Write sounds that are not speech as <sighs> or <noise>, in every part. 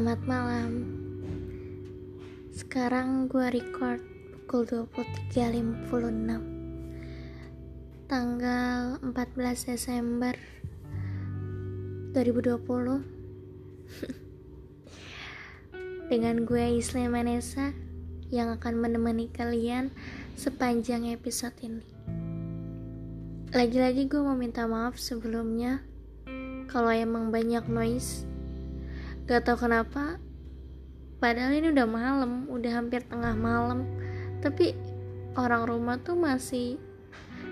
Selamat malam. Sekarang gue record pukul 23.56 Tanggal 14 Desember 2020 <laughs> Dengan gue Islam Manesa Yang akan menemani kalian sepanjang episode ini. Lagi-lagi gue mau minta maaf sebelumnya Kalau emang banyak noise Gak tau kenapa Padahal ini udah malam Udah hampir tengah malam Tapi orang rumah tuh masih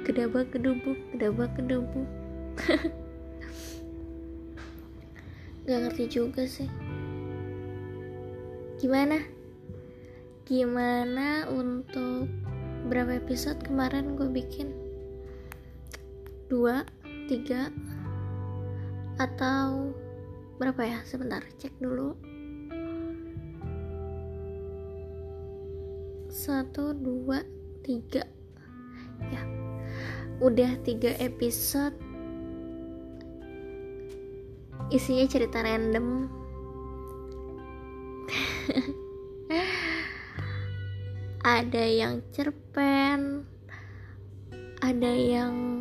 Gedabak gedubuk Gedabak gedubuk <laughs> Gak ngerti juga sih Gimana? Gimana untuk Berapa episode kemarin gue bikin? Dua? Tiga? Atau berapa ya? Sebentar cek dulu. Satu dua tiga. Ya. Udah tiga episode. Isinya cerita random. <laughs> Ada yang cerpen. Ada yang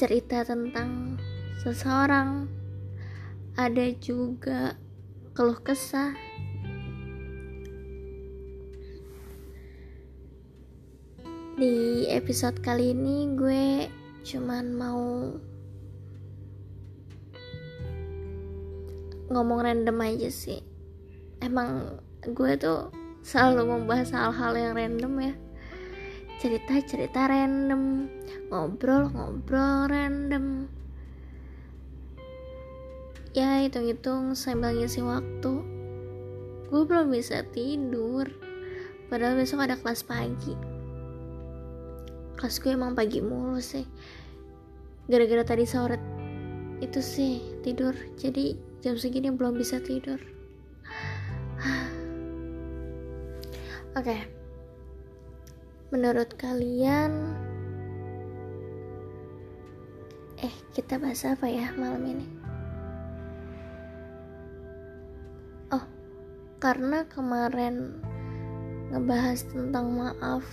cerita tentang seseorang. Ada juga keluh kesah. Di episode kali ini gue cuman mau ngomong random aja sih. Emang gue tuh selalu membahas hal-hal yang random ya cerita-cerita random. Ngobrol-ngobrol random. Ya hitung-hitung sambil ngisi waktu gue belum bisa tidur. Padahal besok ada kelas pagi. Kelas gue emang pagi mulu sih. Gara-gara tadi sore itu sih tidur. Jadi jam segini belum bisa tidur. <sighs> Oke. okay menurut kalian eh kita bahas apa ya malam ini? Oh karena kemarin ngebahas tentang maaf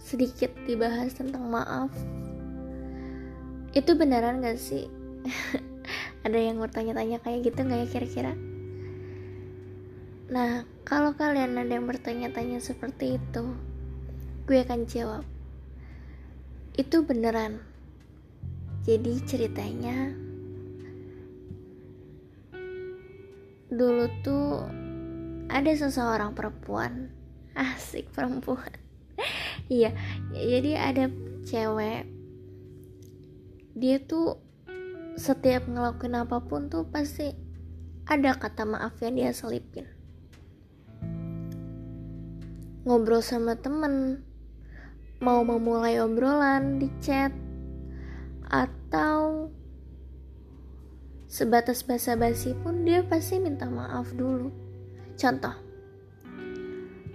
sedikit dibahas tentang maaf. Itu beneran gak sih? <laughs> Ada yang bertanya-tanya kayak gitu gak ya kira-kira? Nah kalau kalian ada yang bertanya-tanya seperti itu gue akan jawab. Itu beneran. Jadi ceritanya dulu tuh ada seseorang perempuan. <laughs> Asik perempuan. <laughs> Iya jadi ada cewek. Dia tuh setiap ngelakuin apa pun tuh pasti ada kata maaf yang dia selipin. Ngobrol sama temen mau memulai obrolan di chat atau sebatas basa-basi pun dia pasti minta maaf dulu. Contoh,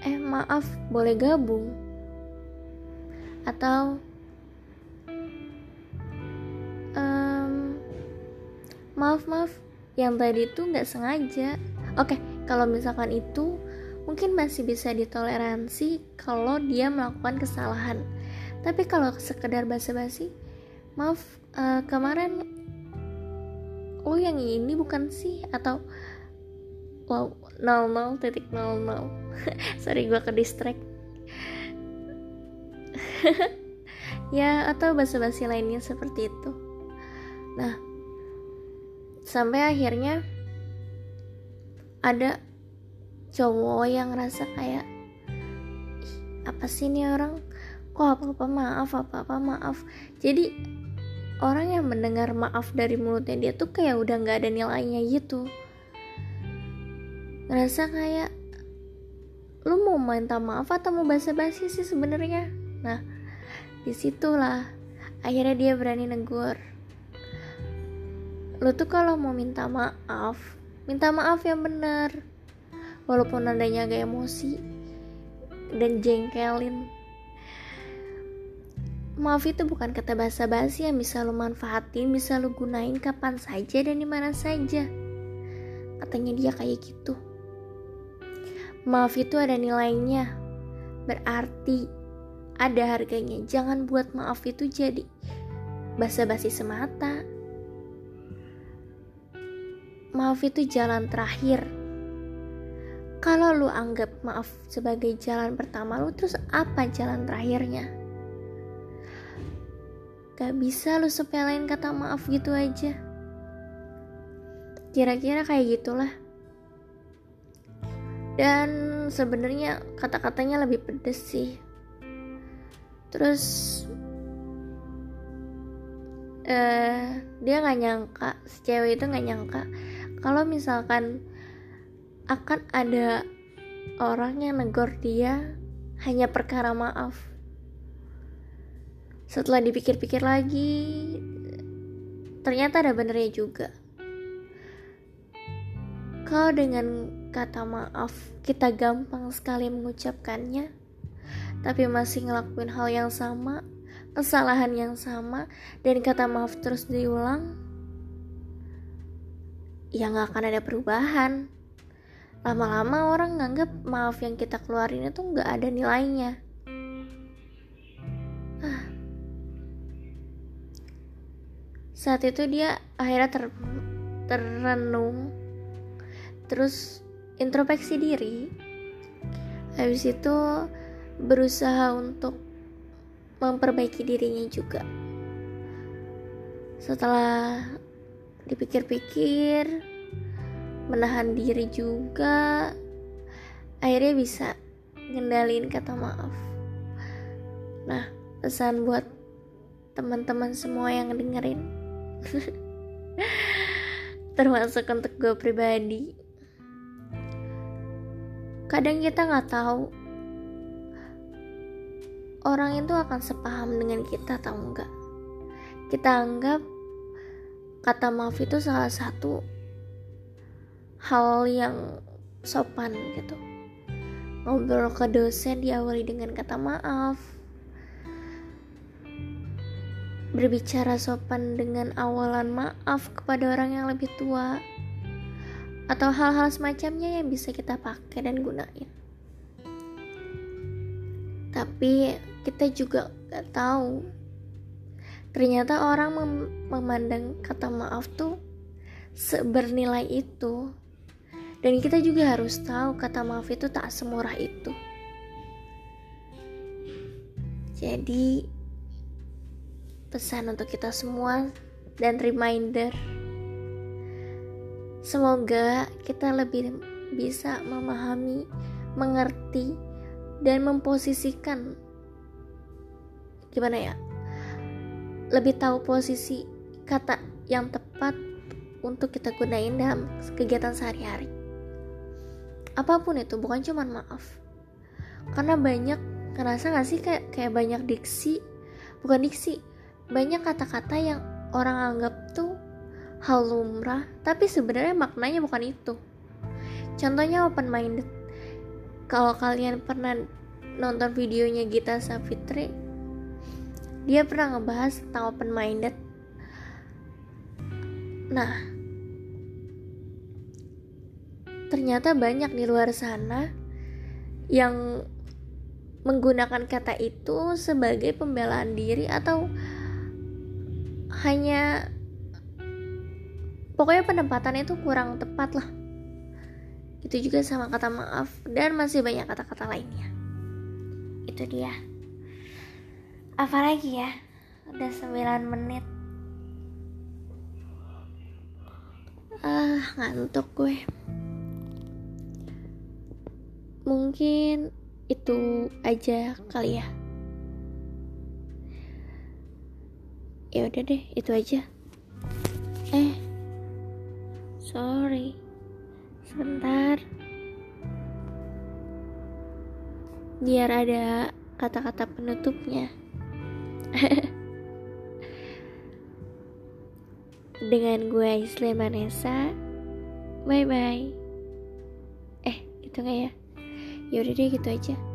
eh maaf boleh gabung atau um, maaf maaf yang tadi itu nggak sengaja. Oke, kalau misalkan itu mungkin masih bisa ditoleransi kalau dia melakukan kesalahan. Tapi kalau sekedar basa-basi maaf uh, kemarin lo yang ini bukan sih? Atau wow nol nol titik nol nol. <laughs> Sorry gue ke distract <laughs> ya atau basa-basi lainnya seperti itu. Nah sampai akhirnya ada cowok yang ngerasa kayak apa sih ini orang? Kok apa apa maaf apa apa maaf. Jadi orang yang mendengar maaf dari mulutnya dia tuh kayak udah nggak ada nilainya gitu. Ngerasa kayak lu mau minta maaf atau mau basa-basi sih sebenarnya? Nah di situlah akhirnya dia berani negur. Lu tuh kalau mau minta maaf minta maaf yang benar walaupun nadanya agak emosi dan jengkelin. Maaf itu bukan kata basa-basi yang bisa lo manfaatin bisa lo gunain kapan saja dan di mana saja. Katanya dia kayak gitu. Maaf itu ada nilainya. Berarti ada harganya. Jangan buat maaf itu jadi basa-basi semata. Maaf itu jalan terakhir kalau lu anggap maaf sebagai jalan pertama lu terus apa jalan terakhirnya? Gak bisa lu sepelain kata maaf gitu aja. Kira-kira kayak gitulah. Dan sebenarnya kata-katanya lebih pedes sih. Terus uh, dia nggak nyangka si cewek itu nggak nyangka. Kalau misalkan akan ada orang yang negor dia hanya perkara maaf. Setelah dipikir-pikir lagi ternyata ada benernya juga. Kalau dengan kata maaf kita gampang sekali mengucapkannya. Tapi masih ngelakuin hal yang sama kesalahan yang sama dan kata maaf terus diulang ya nggak akan ada perubahan lama-lama orang nganggap maaf yang kita keluarin itu nggak ada nilainya. Ah. saat itu dia akhirnya ter terrenung terus introspeksi diri. Habis itu berusaha untuk memperbaiki dirinya juga. Setelah dipikir-pikir menahan diri juga. Akhirnya bisa ngendalin kata maaf. Nah pesan buat teman-teman semua yang dengerin. <laughs> Termasuk untuk gue pribadi. Kadang kita nggak tahu orang itu akan sepaham dengan kita atau enggak. Kita anggap kata maaf itu salah satu hal yang sopan gitu. Ngobrol ke dosen diawali dengan kata maaf. Berbicara sopan dengan awalan maaf kepada orang yang lebih tua. Atau hal-hal semacamnya yang bisa kita pakai dan gunain. Tapi kita juga gak tahu. Ternyata orang mem memandang kata maaf tuh sebernilai itu dan kita juga harus tahu kata maaf itu tak semurah itu jadi pesan untuk kita semua dan reminder Semoga kita lebih bisa memahami, mengerti, dan memposisikan gimana ya? Lebih tahu posisi kata yang tepat untuk kita gunain dalam kegiatan sehari-hari. Apa pun itu, bukan cuma maaf. Karena banyak ngerasa gak sih kayak kayak banyak diksi, bukan diksi, banyak kata-kata yang orang anggap tuh hal lumrah, tapi sebenarnya maknanya bukan itu. Contohnya open minded. Kalau kalian pernah nonton videonya Gita Savitri, dia pernah ngebahas tentang open minded. Nah, ternyata banyak di luar sana yang menggunakan kata itu sebagai pembelaan diri atau hanya pokoknya penempatan itu kurang tepat lah. Itu juga sama kata maaf dan masih banyak kata-kata lainnya. Itu dia. Apalagi ya? Udah 9 menit. Ah ngantuk gue mungkin itu aja kali ya ya udah deh itu aja eh Sorry, sebentar. Biar ada kata-kata penutupnya. <laughs> Dengan gue Isle Vanessa. Bye bye. Eh, gitu gak ya? Yaudah deh gitu aja.